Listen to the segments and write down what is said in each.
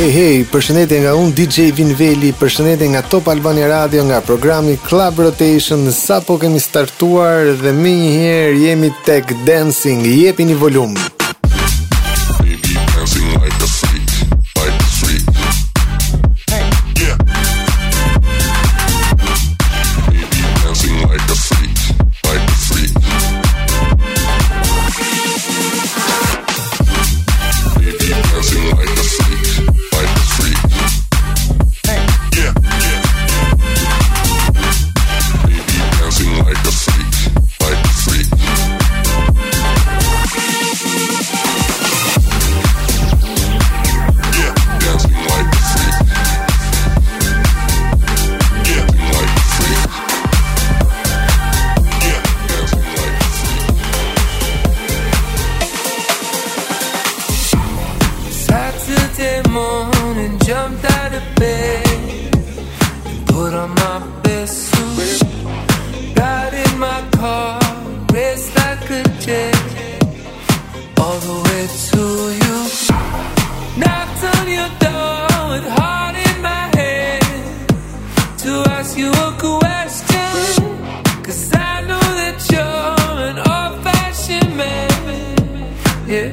Hey hey, përshëndetje nga un DJ Vinveli, përshëndetje nga Top Albania Radio nga programi Club Rotation. Sapo kemi startuar dhe më njëherë jemi tek dancing. Jepini volum. yeah.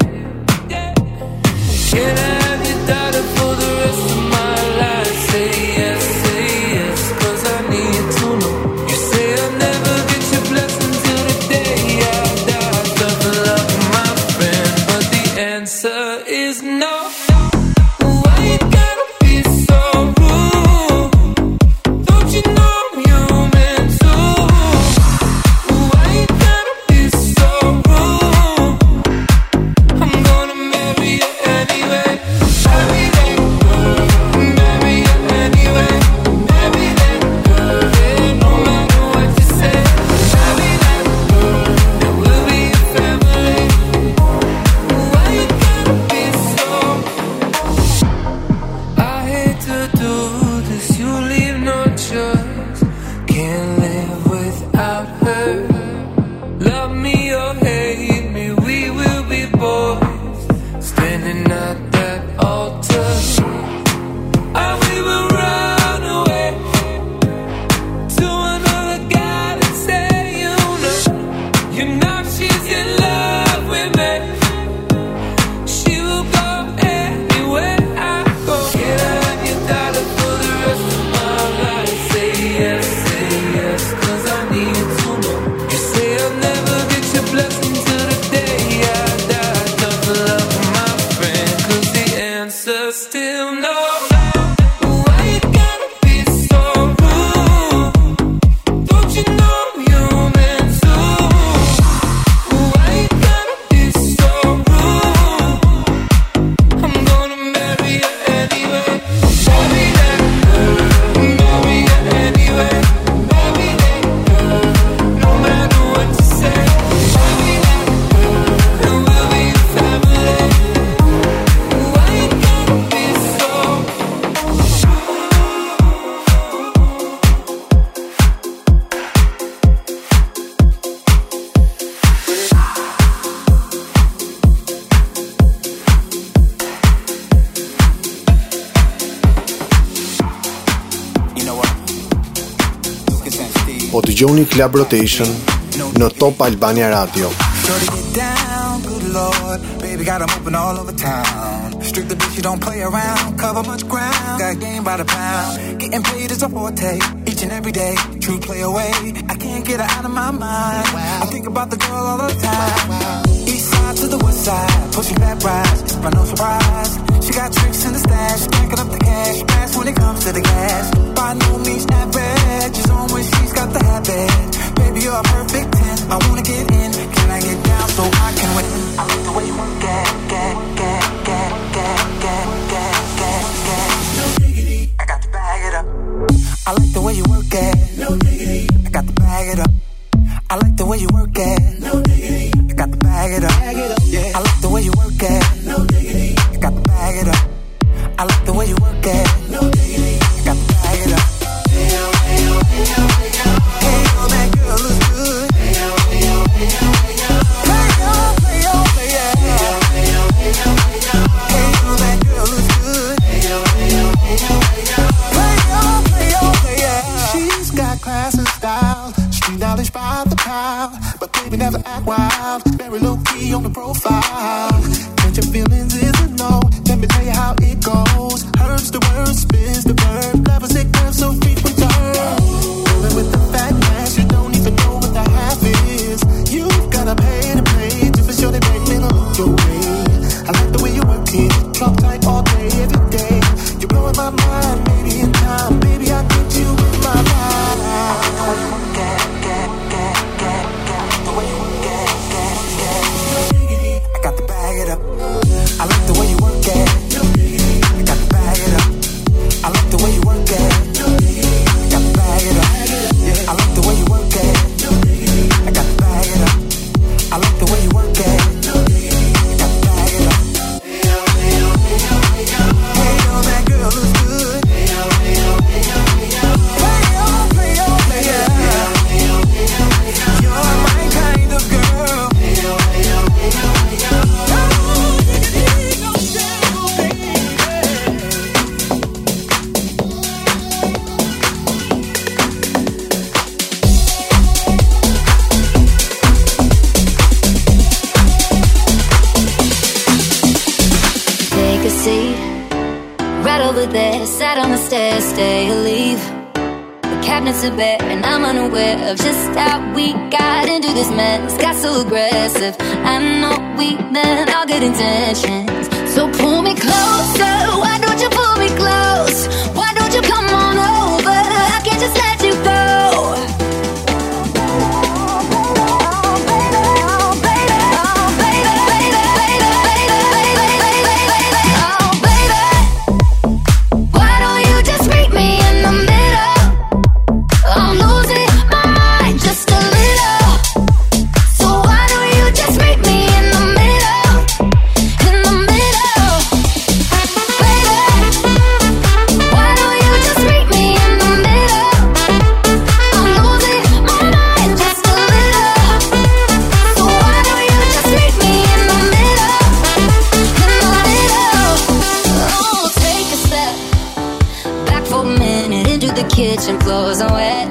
yeah. Dëgjoni Club Rotation në Top Albania Radio. Baby got them open all over town. Strict the bitch, you don't play around. Cover much ground. Got game by the pound. Getting paid is a forte. Each and every day. True play away. I can't get her out of my mind. about the girl all the time. East side to the west side, pushing that rides, it's by no surprise. She got tricks in the stash, stacking up the cash, fast when it comes to the gas. By no means average, she's on when she's got the habit. Baby, you're a perfect 10, I wanna get in, can I get down so I can win? I like the way you get, get, get, get. No I got the bag it up. I like the way you work it. No diggity, I got to bag it up. I like the way you work it. No diggity. I got the bag it up. Bag it up. Yeah. I like the way you work it. No diggity. I got the bag it up. I like the way you work it. this got so aggressive. I know we meant all good intentions. kitchen floors are wet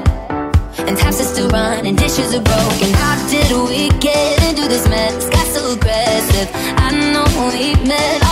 and taps are still running, dishes are broken. How did we get into this mess? Got so aggressive. I know we met.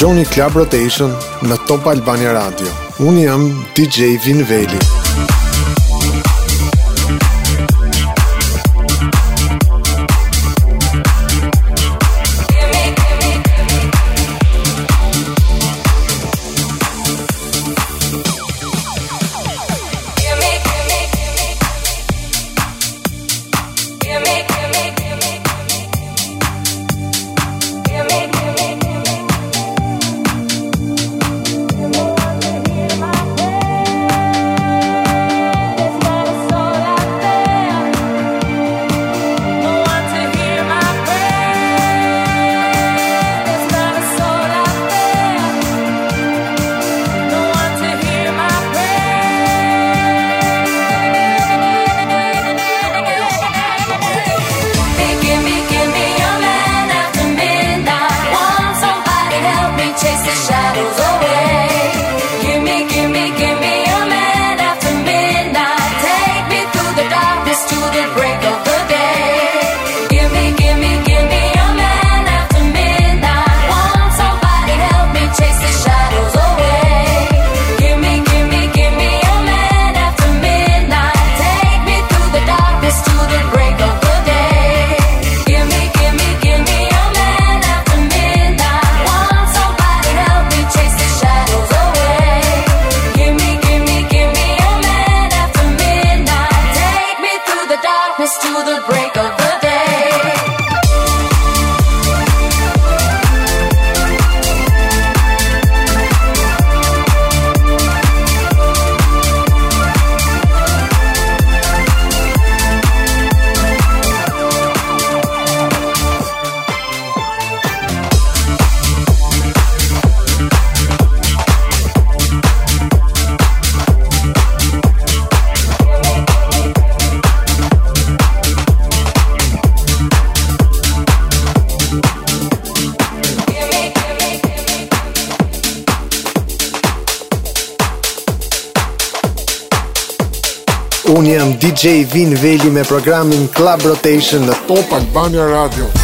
Gjoni Club Rotation në Top Albania Radio. Unë jam DJ Vinveli. Jam DJ Vin Veli me programin Club Rotation në Top Albania Radio.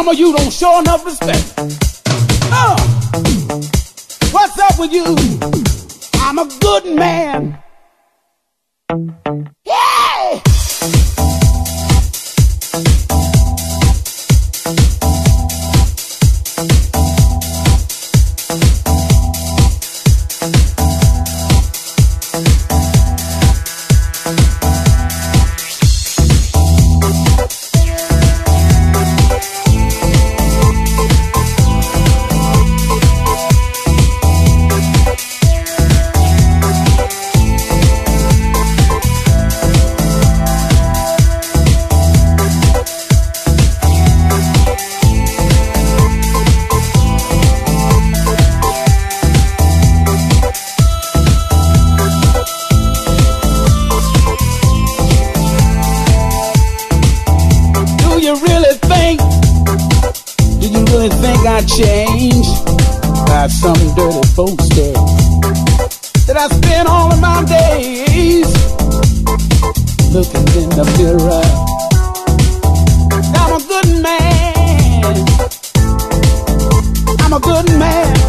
Some of you don't show enough respect. Uh, what's up with you? I'm a good man. I changed by some dirty folks there that I spend all of my days looking in the mirror. I'm a good man. I'm a good man.